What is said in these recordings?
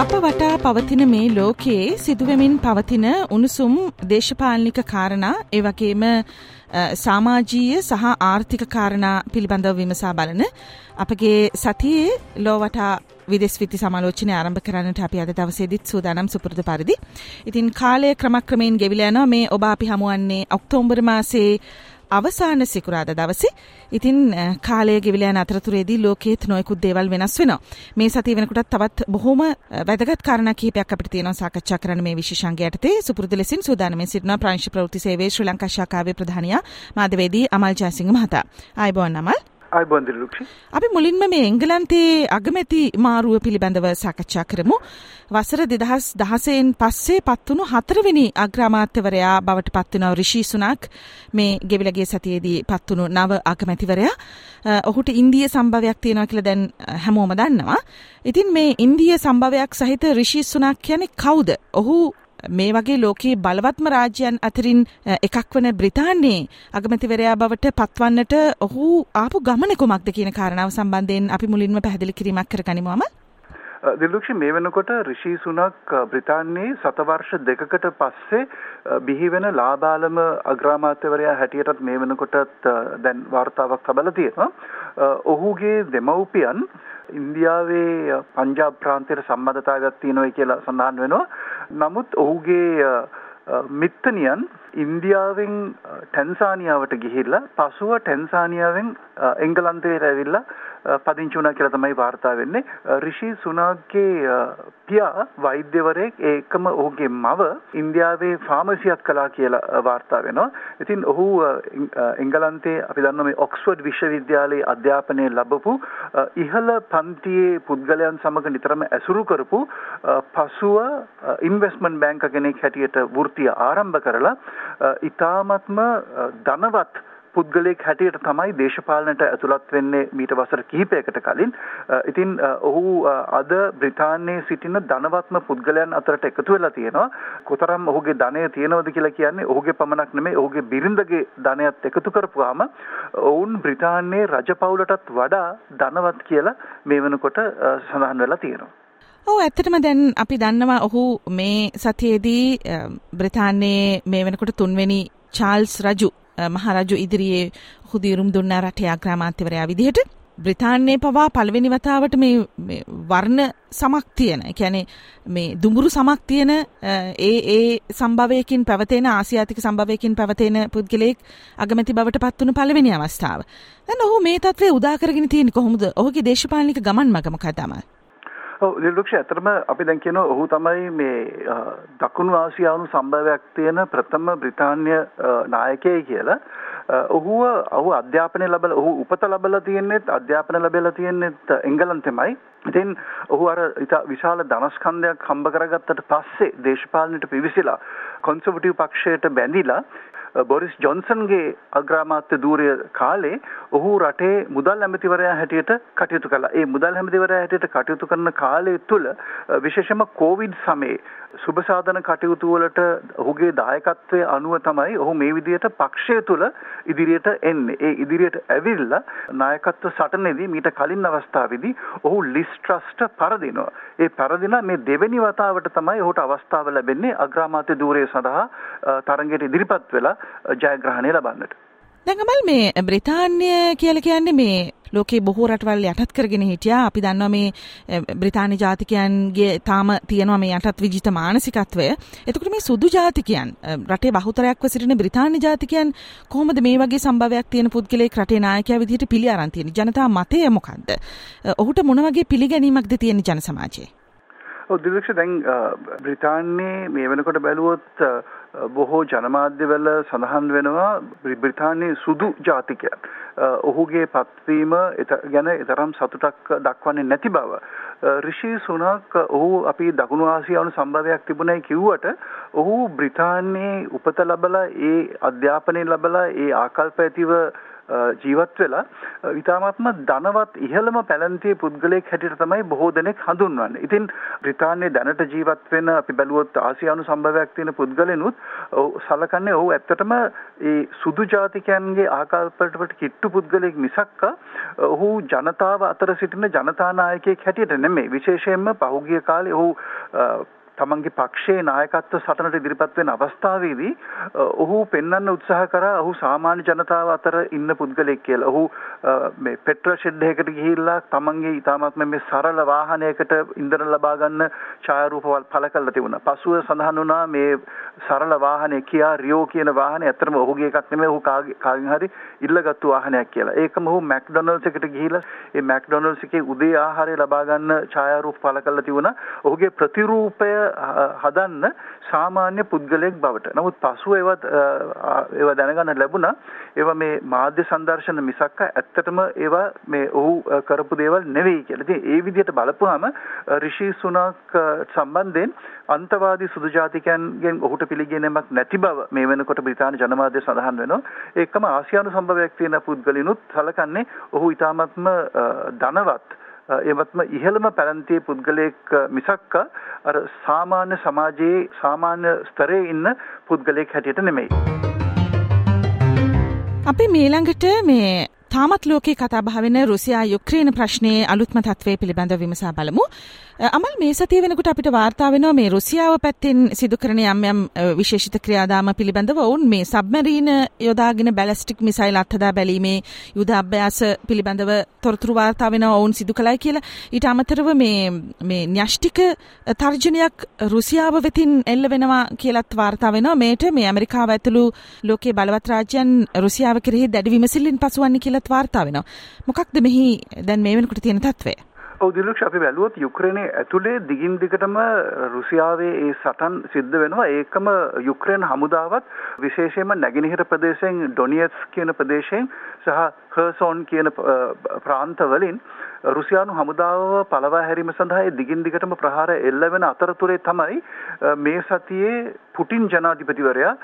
අප වටා පවතින මේ ලෝකයේ සිදුවමින් පවතින උණුසුම් දේශපාලනික කාරණා ඒවගේම සාමාජීය සහ ආර්ථික කාරණා පිළිබඳව විමසා බලන අපගේ සතියේ ලෝවටා විදෙස් විති සමාලෝචනය ආරම්භ කරන්නට අපි අද දවසේදිත් සූදානම් සුපුරුදු පරිදි. ඉතින් කාලය ක්‍රමක්‍රමයෙන් ගෙවිල යනවා මේ ඔබ අපි හමුවන්නේ ඔක්තෝම්බර් මාසේ අවසාන සිකුරාද දවසේ ඉතින් කාලය ගෙවිල යන අතරතුරේදී ලෝකේත් නොයෙකුත් දේවල් වෙනස් වෙනවා. මේ සතිය වෙනකොටත් තවත් බොහොම වැදගත් කාරණා කිහිපයක් අපිට තියෙනවා සාකච්ඡා කරන්න මේ විශේෂාංගය යටතේ සුපුරුදු ලෙසින් සූදානම්ව සිටිනවා ප්‍රංශ ප්‍රවෘත්ති සේවයේ ශ්‍රී ලංකා ශාඛාවේ ප්‍රධානියා මාධ්‍යවේදී අමල් ජයසිංහ මහතා. ආයුබෝවන් අමල්. අයිබන්දිර ලුක්ෂි අපි මුලින්ම මේ එංගලන්තයේ අගමැති මාරුව පිළිබඳව සාකච්ඡා කරමු. වසර දෙදහස් දහසයෙන් පස්සේ පත්වුණු හතරවෙනි අග්‍රාමාත්‍යවරයා බවට පත්වනව රිෂී සුනක් මේ ගෙවිලගේ සතියේදී පත්වුණු නව අගමැතිවරයා. ඔහුට ඉන්දිය සම්භවයක් තියෙනවා කියලා දැන් හැමෝම දන්නවා. ඉතින් මේ ඉන්දිය සම්භවයක් සහිත රිෂී සුනක් කියන්නේ කවුද? ඔහු මේ වගේ ලෝකයේ බලවත්ම රාජ්‍යයන් අතරින් එකක් වන බ්‍රිතාන්‍යයේ අගමැතිවරයා බවට පත්වන්නට ඔහු ආපු ගමන කුමක්ද කියන කාරණාව සම්බන්ධයෙන් අපි මුලින්ම පැහැදිලි කිරීමක් කරගනිමු අමල්. දිල්ලුක්ෂි මේ වෙනකොට රිෂී සුනක් බ්‍රිතාන්‍යයේ සතවර්ෂ දෙකකට පස්සේ බිහි වෙන ලාබාලම අග්‍රාමාත්‍යවරයා හැටියටත් මේ වෙනකොටත් දැන් වාර්තාවක් ලබලා තියෙනවා. ඔහුගේ දෙමව්පියන් ඉන්දියාවේ පංජාබ් ප්‍රාන්තයට සම්බන්ධතාවයක් තියෙනවා කියලා සඳහන් වෙනවා. නමුත් ඔහුගේ මිත්තනියන් ඉන්දියාවෙන් ටැන්සානියාවට ගිහිල්ලා පසුව ටැන්සානියාවෙන් එංගලන්තයට ඇවිල්ලා පදිංචි වුණා කියලා තමයි වාර්තා වෙන්නේ. රිෂි සුනාක්ගේ පියා වෛද්‍යවරයෙක් ඒකම ඔහුගේ මව ඉන්දියාවේ ෆාමසියක් කළා කියලා වාර්තා වෙනවා. ඉතින් ඔහු එංගලන්තයේ අපි දන්නවා මේ ඔක්ස්ෆර්ඩ් විශ්වවිද්‍යාලයේ අධ්‍යාපනය ලැබපු ඉහළ පන්තියේ පුද්ගලයන් සමග නිතරම ඇසුරු කරපු පසුව ඉන්වෙස්ට්මන්ට් බැංක කෙනෙක් හැටියට වෘත්තිය ආරම්භ කරලා ඉතාමත්ම ධනවත් පුද්ගලයෙක් හැටියට තමයි දේශපාලනට ඇතුළත් වෙන්නේ මීට වසර කිහිපයකට කලින්. ඉතින් ඔහු අද බ්‍රිතාන්‍යයේ සිටින ධනවත්ම පුද්ගලයන් අතරට එකතු වෙලා තියෙනවා. කොතරම් ඔහුගේ ධනය තියෙනවද කියලා කියන්නේ ඔහුගේ පමණක් නෙමෙයි ඔහුගේ බිරිඳගේ ධනයත් එකතු කරපුවාම ඔවුන් බ්‍රිතාන්‍යයේ රජපෞලටත් වඩා ධනවත් කියලා මේ වෙනකොට සඳහන් වෙලා තියෙනවා. ඔව් ඇත්තටම දැන් අපි දන්නවා ඔහු මේ සතියේදී බ්‍රිතාන්‍යයේ මේ වෙනකොට තුන්වෙනි චාල්ස් රජු මහරජු ඉදිරියේ හුදිරුම් දුන්න රටේ අග්‍රාමාත්‍යවරයා විදිහට බ්‍රිතාන්‍යයේ පවා පළවෙනි වතාවට මේ වර්ණ සමක් තියෙන. ඒ කියන්නේ මේ දුඹුරු සමක් තියෙන ඒ ඒ සම්භවයකින් පැවතෙන ආසියාතික සම්භවයකින් පැවතෙන පුද්ගලයෙක් අගමැති බවට පත් වුණු පළවෙනි අවස්ථාව. දැන් ඔහු මේ තත්ත්වය උදා කරගෙන තියෙන්නේ කොහොමද? ඔහුගේ දේශපාලනික ගමන් මග මොකක්ද තමයි? ඔව් නිර්ලක්ෂ ඇතරම අපි දැන් කියනවා ඔහු තමයි මේ දකුණු ආසියානු සම්භවයක් තියෙන ප්‍රථම බ්‍රිතාන්‍ය නායකයෙක් කියලා. ඔහුව ඔහු අධ්‍යාපනය ලැබලා ඔහු උපත ලැබලා තියෙන්නේත් අධ්‍යාපන ලැබලා තියෙන්නේත් එංගලන්තෙමයි. ඉතින් ඔහු අර ඉතා විශාල ධනස්කන්ධයක් හම්බ කරගත්තට පස්සේ දේශපාලනයට පිවිසිලා කොන්සර්වටිව් පක්ෂයට බැඳිලා බොරිස් ජොන්සන්ගේ අග්‍රාමාත්‍ය ධූරය කාලේ ඔහු රටේ මුදල් ඇමතිවරයා හැටියට කටයුතු කළා. ඒ මුදල් ඇමතිවරයා හැටියට කටයුතු කරන කාලය තුල විශේෂයෙන්ම කොවිඩ් සමයේ සුබ සාධන කටයුතු වලට ඔහුගේ දායකත්වයේ අනුව තමයි ඔහු මේ විදිහට පක්ෂය තුල ඉදිරියට එන්නේ. ඒ ඉදිරියට ඇවිල්ලා නායකත්ව සටනේදී මීට කලින් අවස්ථාවේදී ඔහු ලිස් ට්‍රස්ට් පරදිනවා. ඒ පරදින මේ දෙවෙනි වතාවට තමයි ඔහුට අවස්ථාව ලැබෙන්නේ අග්‍රාමාත්‍ය ධූරය සඳහා තරඟයට ඉදිරිපත් වෙලා ජයග්‍රහණය ලබන්නට. දැඟමල් මේ බ්‍රිතාන්‍ය කියල කියන්නේ මේ ලෝකේ බොහෝ රටවල් යටත් කරගෙන හිටියා. අපි දන්නවා මේ බ්‍රිතාන්‍ය ජාතිකයන්ගේ තාම තියෙනවා මේ යටත් විජිත මානසිකත්වය. එතකොට මේ සුදු ජාතිකයන් රටේ බහුතරයක්ව සිටින බ්‍රිතාන්‍ය ජාතිකයන් කොහොමද මේ වගේ සම්භවයක් තියෙන පුද්ගලයෙක් රටේ නායකයා විදිහට පිළි අරන් තියෙන්නේ? ජනතා මතය මොකද්ද? ඔහුට මොන වගේ පිළිගැනීමක්ද තියෙන ජන සමාජයේ ඔව් දිලක්ෂ දැන් බ්‍රිතාන්‍යයේ මේ වෙනකොට බැලුවොත් බොහෝ ජනමාධ්‍යවල සඳහන් වෙනවා බ්‍රිතාන්‍යයේ සුදු ජාතිකයන්. ඔහුගේ පත්වීම ගැන එතරම් සතුටක් දක්වන්නේ නැති බව. රිෂී සුනක් ඔහු අපි දකුණු ආසියානු සම්භවයක් තිබුණයි කිව්වට ඔහු බ්‍රිතාන්‍යයේ උපත ලබලා ඒ අධ්‍යාපනය ලබලා ඒ ආකල්ප ඇතිව ජීවත් වෙලා ඉතාමත්ම ධනවත් ඉහළම පැලැන්තියේ පුද්ගලයෙක් හැටියට තමයි බොහෝ දෙනෙක් හඳුන්වන්නේ. ඉතින් බ්‍රිතාන්‍යයේ දැනට ජීවත් වෙන අපි බැලුවොත් ආසියානු සම්භවයක් තියෙන පුද්ගලෙනුත් සලකන්නේ ඔහු ඇත්තටම ඒ සුදු ජාතිකයන්ගේ ආකල්පවලට කිට්ටු පුද්ගලයෙක් මිසක්ක ඔහු ජනතාව අතර සිටින ජනතා නායකයෙක් හැටියට නෙමෙයි. විශේෂයෙන්ම පහුගිය කාලේ ඔහු තමන්ගේ පක්ෂයේ නායකත්ව සටනට ඉදිරිපත් වෙන අවස්ථාවේදී ඔහු පෙන්වන්න උත්සාහ කරා ඔහු සාමාන්‍ය ජනතාව අතර ඉන්න පුද්ගලෙක් කියලා. ඔහු මේ පෙට්‍රල් ෂෙඩ් එකකට ගිහිල්ලා තමන්ගේ ඊටාත්ම මේ සරල වාහනයකට ඉන්ධන ලබා ගන්න ඡායාරූප පළ කරලා තිබුණා. පසුව සඳහන් වුණා මේ සරල වාහනේ කියා රියෝ කියන වාහනේ ඇත්තටම ඔහුගේ එකක් නෙමෙයි ඔහු කාගෙන් හරි ඉල්ලගත්තු වාහනයක් කියලා. ඒකම ඔහු මැක්ඩොනල්ඩ්ස් එකට ගිහිල්ලා ඒ මැක්ඩොනල්ඩ්ස් එකේ උදේ ආහාරය ලබා ගන්න ඡායාරූප පළ කරලා තිබුණා. ඔහුගේ ප්‍රතිරූපය හදන්න සාමාන්‍ය පුද්ගලයෙක් බවට. නමුත් පසුව ඒවත් ඒවා දැනගන්න ලැබුණා. ඒවා මේ මාධ්‍ය සංදර්ශන මිසක්ක ඇත්තටම ඒවා මේ ඔහු කරපු දේවල් නෙවෙයි කියලා. ඉතින් ඒ විදිහට බලපුවාම රිෂි සුනක් සම්බන්ධයෙන් අන්තවාදී සුදු ජාතිකයන්ගෙන් ඔහුට පිළිගැනීමක් නැති බව මේ වෙනකොට බ්‍රිතාන්‍ය ජනමාධ්‍ය සඳහන් වෙනවා. ඒකම ආසියානු සම්භවයක් තියෙන පුද්ගලිනුත් සලකන්නේ ඔහු ඊටාත්ම ධනවත් එවත්ම ඉහළම පැලන්තියේ පුද්ගලයෙක් මිසක්ක අර සාමාන්‍ය සමාජයේ සාමාන්‍ය ස්තරයේ ඉන්න පුද්ගලයෙක් හැටියට නෙමෙයි. අපි මීළඟට මේ තාමත් ලෝකේ කතා භාවෙන රුසියා යුක්්‍රේණ ප්‍රශ්නයේ අලුත්ම තත්වය පිළිබඳ විමසා බලමු. අමල් මේ සතිය වෙනකොට අපිට වාර්තා වෙනවා මේ රුසියාව පැත්තෙන් සිදු කරන යම් යම් විශේෂිත ක්‍රියාදාම පිළිබඳව ඔවුන් මේ සබ්මරීන යොදාගෙන බැලස්ටික් මිසයිල් අත්හදා බැලීමේ යුද අභ්‍යාස පිළිබඳව තොරතුරු වාර්තා වෙනවා ඔවුන් සිදු කළයි කියලා. ඊට අමතරව මේ මේ න්‍යෂ්ටික තර්ජනයක් රුසියාව වෙතින් එල්ල වෙනවා කියලත් වාර්තා වෙනවා. මේට මේ ඇමරිකාව ඇතුළු ලෝකයේ බලවත් රාජ්‍යයන් රුසියාව කෙරෙහි දැඩි විමසිල්ලෙන් පසුවන්නේ කියලත් වාර්තා වෙනවා. මොකක්ද මෙහි දැන් මේ වෙනකොට තියෙන තත්ත්වය? ඔව් දිලක්ෂ අපි බැලුවොත් යුක්‍රේනයේ ඇතුලේ දිගින් දිගටම රුසියාවේ ඒ සටන් සිද්ධ වෙනවා ඒකම යුක්‍රේන හමුදාවත් විශේෂයෙන්ම නැගෙනහිර ප්‍රදේශයෙන් ඩොනියට්ස් කියන ප්‍රදේශයෙන් සහ හර්සෝන් කියන ප්‍රාන්තවලින් රුසියානු හමුදාව පළවා හැරීම සඳහා දිගින් දිගටම ප්‍රහාර එල්ල වෙන අතරතුරේ තමයි මේ සතියේ පුටින් ජනාධිපතිවරයා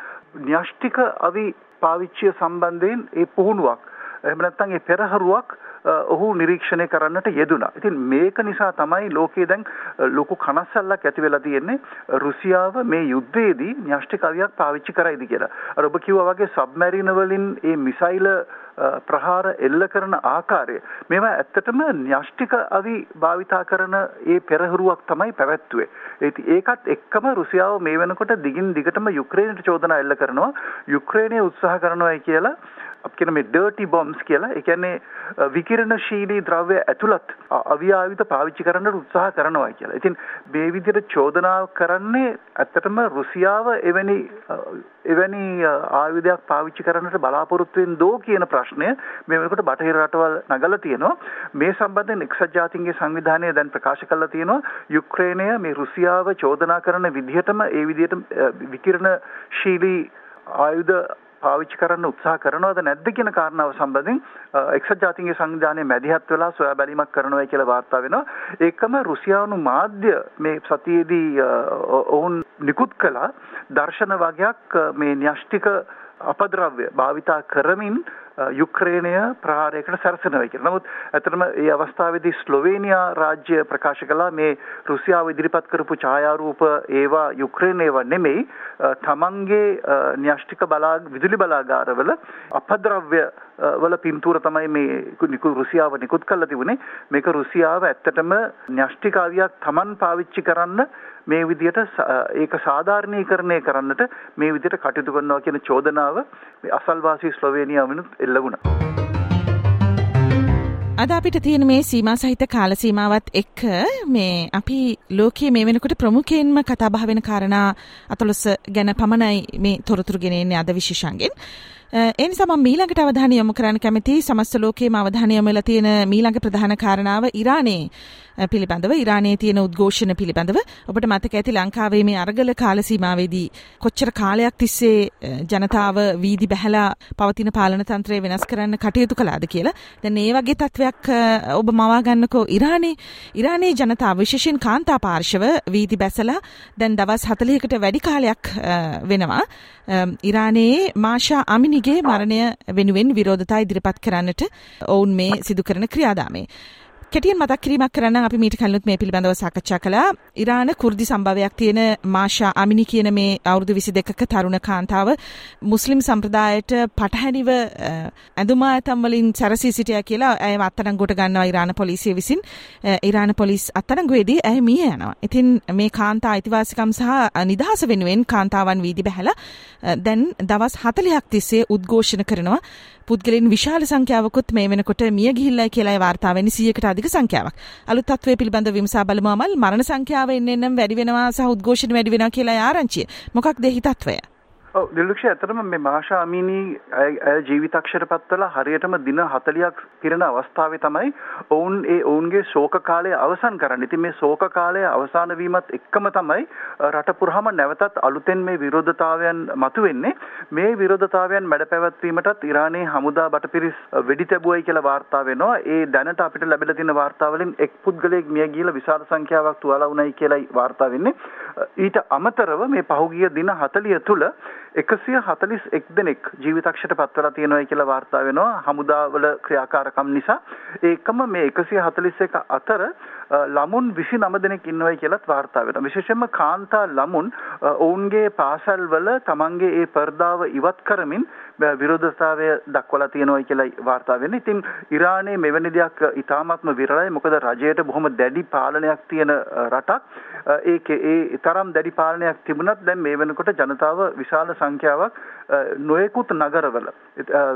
න්‍යෂ්ටික අවි පාවිච්චිය සම්බන්ධයෙන් ඒ පුහුණුවක් එහෙම නැත්නම් ඒ පෙරහරුවක් ඔහු නිරීක්ෂණය කරන්නට යෙදුණා. ඉතින් මේක නිසා තමයි ලෝකයේ දැන් ලොකු කනස්සල්ලක් ඇති වෙලා තියෙන්නේ රුසියාව මේ යුද්ධයේදී න්‍යෂ්ටික අවියක් පාවිච්චි කරයිද කියලා. අර ඔබ කිව්වා වගේ සබ්මැරින වලින් මේ මිසයිල ප්‍රහාර එල්ල කරන ආකාරය මේවා ඇත්තටම න්‍යෂ්ටික අවි භාවිතා කරන ඒ පෙරහුරුවක් තමයි පැවැත්වුවේ. ඒකත් එක්කම රුසියාව මේ වෙනකොට දිගින් දිගටම යුක්‍රේනයට චෝදනා එල්ල කරනවා. යුක්‍රේනය උත්සාහ කරනවායි කියලා අපි කියන මේ ඩර්ටි බොම්ස් කියලා. ඒ කියන්නේ විකිරණශීලී ද්‍රව්‍ය ඇතුළත් අවියාවිත පාවිච්චි කරන්න උත්සාහ කරනවා කියලා. ඉතින් මේ විදිහට චෝදනා කරන්නේ ඇත්තටම රුසියාව එවැනි එවැනි ආයුධයක් පාවිච්චි කරන්නට බලාපොරොත්තු වෙන දෝ කියන ප්‍රශ්නය මේ වෙනකොට බටහිර රටවල් නගලා තියෙනවා. මේ සම්බන්ධයෙන් එක්සත් ජාතීන්ගේ සංවිධානය දැන් ප්‍රකාශ කරලා තියෙනවා යුක්‍රේනය මේ රුසියාව චෝදනා කරන විදිහටම ඒ විදිහට විකිරණශීලී ආයුධ පාවිච්චි කරන්න උත්සාහ කරනවද නැද්ද කියන කාරණාව සම්බන්ධයෙන් එක්සත් ජාතීන්ගේ සංවිධානයේ මැදිහත් වෙලා සොයා බැලීමක් කරනවා කියලා වාර්තා වෙනවා. ඒකම රුසියානු මාධ්‍ය මේ සතියේදී ඔවුන් නිකුත් කළා දර්ශන වගයක් මේ න්‍යෂ්ටික අපද්‍රව්‍ය භාවිතා කරමින් යුක්‍රේනය ප්‍රහාරයකට සැරසෙනවා කියලා. නමුත් ඇත්තටම මේ අවස්ථාවේදී ස්ලොවේනියා රාජ්‍ය ප්‍රකාශ කළා මේ රුසියාව ඉදිරිපත් කරපු ඡායාරූප ඒවා යුක්‍රේන ඒවා නෙමෙයි තමන්ගේ න්‍යෂ්ටික බලා විදුලි බලාගාරවල අපද්‍රව්‍ය වල පින්තූර තමයි මේ රුසියාව නිකුත් කරලා තිබුණේ. මේක රුසියාව ඇත්තටම න්‍යෂ්ටික ආවියක් තමන් පාවිච්චි කරන්න මේ විදිහට ඒක සාධාරණීකරණය කරන්නට මේ විදිහට කටයුතු කරනවා කියන චෝදනාව අසල්වාසී ස්ලොවේනියාවෙනුත් එල්ල වුණා. අද අපිට තියෙන මේ සීමා සහිත කාල සීමාවත් එක්ක මේ අපි ලෝකයේ මේ වෙනකොට ප්‍රමුඛයෙන්ම කතා බහ වෙන කාරණා අතලොස්ස ගැන පමණයි මේ තොරතුරු ගෙනෙන්නේ අද විශේෂංගෙන්. ඒ නිසා මම මීළඟට අවධානය යොමු කරන්න කැමති සමස්ත ලෝකයේම අවධානය යොමු වෙලා තියෙන මීළඟ ප්‍රධාන කාරණාව ඉරානයේ පිළිබඳව ඉරානයේ තියෙන උද්ඝෝෂණ පිළිබඳව ඔබට මතක ඇති ලංකාවේ මේ අරගල කාල සීමාවේදී කොච්චර කාලයක් තිස්සේ ජනතාව වීදි බැහැලා පවතින පාලන තන්ත්‍රය වෙනස් කරන්න කටයුතු කළාද කියලා. දැන් ඒ වගේ තත්වයක් ඔබ මවා ගන්නකෝ ඉරානයේ ඉරානයේ ජනතාව විශේෂයෙන් කාන්තා පාර්ශව වීදි බැසලා දැන් දවස් 40කට වැඩි කාලයක් වෙනවා. ඉරානයේ මාෂා අමිනිගේ මරණය වෙනුවෙන් විරෝධතා ඉදිරිපත් කරන්නට ඔවුන් මේ සිදු කරන ක්‍රියාදාමේ. කෙටියෙන් මතක් කිරීමක් කරන්න අපි මීට කලිනුත් මේ පිළිබඳව සාකච්ඡා කළා. ඉරාන කුර්දි සම්භවයක් තියෙන මාෂා අමිනි කියන මේ අවුරුදු 22ක තරුණ කාන්තාව මුස්ලිම් සම්ප්‍රදායට පටහැනිව ඇඳුම ඇතම් වලින් සැරසී සිටියා කියලා ඇයව අත්අඩංගුවට ගන්නවා ඉරාන පොලිසිය විසින්. ඉරාන පොලිස් අත්අඩංගුවේදී ඇය මිය යනවා. ඉතින් මේ කාන්තා අයිතිවාසිකම් සහ නිදහස වෙනුවෙන් කාන්තාවන් වීදි බැහැලා දැන් දවස් 40ක් තිස්සේ උද්ඝෝෂණ කරනවා. පුද්ගලින් විශාල සංඛ්‍යාවකුත් මේ වෙනකොට මිය ගිහිල්ලා කියලා වාර්තා වෙන්නේ 100කට අධික සංඛ්‍යාවක්. අලුත් තත්ත්වයේ පිළිබඳව විමසා බලමු අමල් මරණ සංඛ්‍යාව එන්න එන්නම් වැඩි වෙනවා සහ උද්ඝෝෂණ වැඩි වෙනවා කියලා ආරංචිය. මොකක්ද එහි තත්ත්වය? ඔව් දිලුක්ෂ ඇත්තටම මේ මාෂා අමීනී ඇය ජීවිතක්ෂර පත්වලා හරියටම දින 40ක් පිරෙන අවස්ථාවේ තමයි ඔවුන් ඒ ඔවුන්ගේ ශෝක කාලය අවසන් කරන්නේ. ඉතින් මේ ශෝක කාලය අවසන් වීමත් එක්කම තමයි රට පුරාම නැවතත් අලුතෙන් මේ විරෝධතාවයන් මතුවෙන්නේ. මේ විරෝධතාවයන් මැඩ පැවැත්වීමටත් ඉරානයේ හමුදා බටපිරිස් වෙඩි තැබුවයි කියලා වාර්තා වෙනවා. ඒ දැනට අපිට ලැබිලා තියෙන වාර්තා වලින් එක් පුද්ගලයෙක් මිය ගිහලා විශාල සංඛ්‍යාවක් තුවාලා වුණයි කියලායි වාර්තා වෙන්නේ. ඊට අමතරව මේ පහුගිය දින 40 තුල එකසිය හතලිස් එක් දෙනෙක් ජීවිතක්ෂයට පත්වලා තියෙනවා කියලා වාර්තා වෙනවා. හමුදාවල ක්‍රියාකාරකම් නිසා. ඒකම මේ එකසිය හතලිස් එක අතර ළමුන් විසි නම දෙනෙක් ඉන්නවයි කියලත් වාර්තා වෙන විශේෂෙන්ම කාන්තා ළමුන් ඔවුන්ගේ පාසල්වල තමන්ගේ ඒ පර්දාව ඉවත් කරමින් විරෝධතාවය දක්වලා තියෙනවා කියලා වාර්තා වෙන්නේ. ඉතින් ඉරානයේ මෙවැනි දෙයක් ඉතාමත්ම විරලයි. මොකද රජයට බොහොම දැඩි පාලනයක් තියෙන රටක්. ඒකේ ඒ තරම් දැඩි පාලනයක් තිබුණත් දැන් මේ වෙනකොට ජනතාව විශාල සංඛ්‍යාවක් නොයෙකුත් නගරවල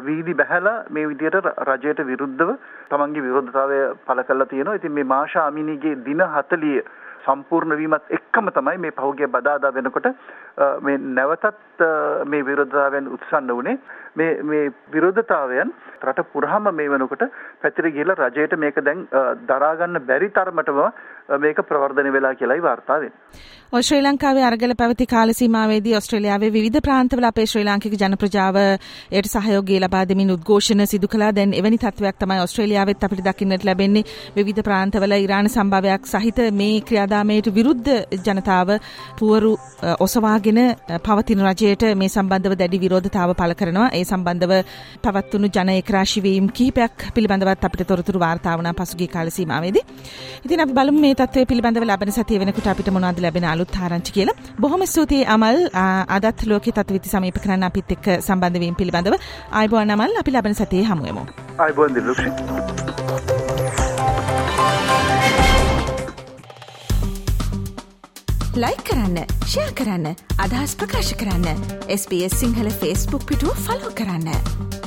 වීදි බැහැලා මේ විදියට රජයට විරුද්ධව තමන්ගේ විරෝධතාවය පළ කරලා තියෙනවා. ඉතින් මේ මාෂා අමිනීගේ දින 40 සම්පූර්ණ වීමත් එක්කම තමයි මේ පහුගිය බදාදා වෙනකොට මේ නැවතත් මේ විරෝධතාවයන් උත්සන්න වුණේ. මේ මේ විරෝධතාවයන් රට පුරාම මේ වෙනකොට පැතිර ගිහලා රජයට මේක දැන් දරා ගන්න බැරි තරමටම මේක ප්‍රවර්ධනය වෙලා කියලායි වාර්තා වෙන්නේ. ඔය ශ්‍රී ලංකාවේ අරගල පැවති කාල සීමාවේදී ඕස්ට්‍රේලියාවේ විවිධ ප්‍රාන්තවල අපේ ශ්‍රී ලාංකික ජන ප්‍රජාව එයට සහයෝගය ලබා දෙමින් උද්ඝෝෂණ සිදු කළා. දැන් එවැනි තත්වයක් තමයි ඕස්ට්‍රේලියාවෙත් අපිට දකින්නට ලැබෙන්නේ. විවිධ ප්‍රාන්තවල ඉරාන සම්භාවයක් සහිත මේ ක්‍රියාදාමයට විරුද්ධ ජනතාව පුවරු ඔසවාගෙන පවතින රජයට මේ සම්බන්ධව දැඩි විරෝධතාව පළ කරනවා. ඒ සම්බන්ධව පවත්වුණු ජන ඒකරාශිවීම් කිහිපයක් පිළිබඳවත් අපිට තොරතුරු වාර්තා වුණා පසුගිය කාල සීමාවේදී. ඉතින් අපි බලමු මේ තත්ත්වය පිළිබඳව ලබන සතිය වෙනකොට අපිට මොනවද ලැබෙන අලුත් ආරංචි කියලා. බොහොම ස්තුතියි අමල් අදත් ලෝකයේ තත්ත්වවිති සමීප කරන්න අපිත් එක්ක සම්බන්ධ වීම පිළිබඳව. ආයිබෝන් අමල් අපි ලබන සතියේ හමු වෙමු. ආයිබෝන් දිලුක්ෂි. ලයි කරන්න ෂයා කරන්න අදහස් ප්‍රකාශ කරන්න SBS සිංහල ෆස්බුක් පිටුව ෆලෝ කරන්න.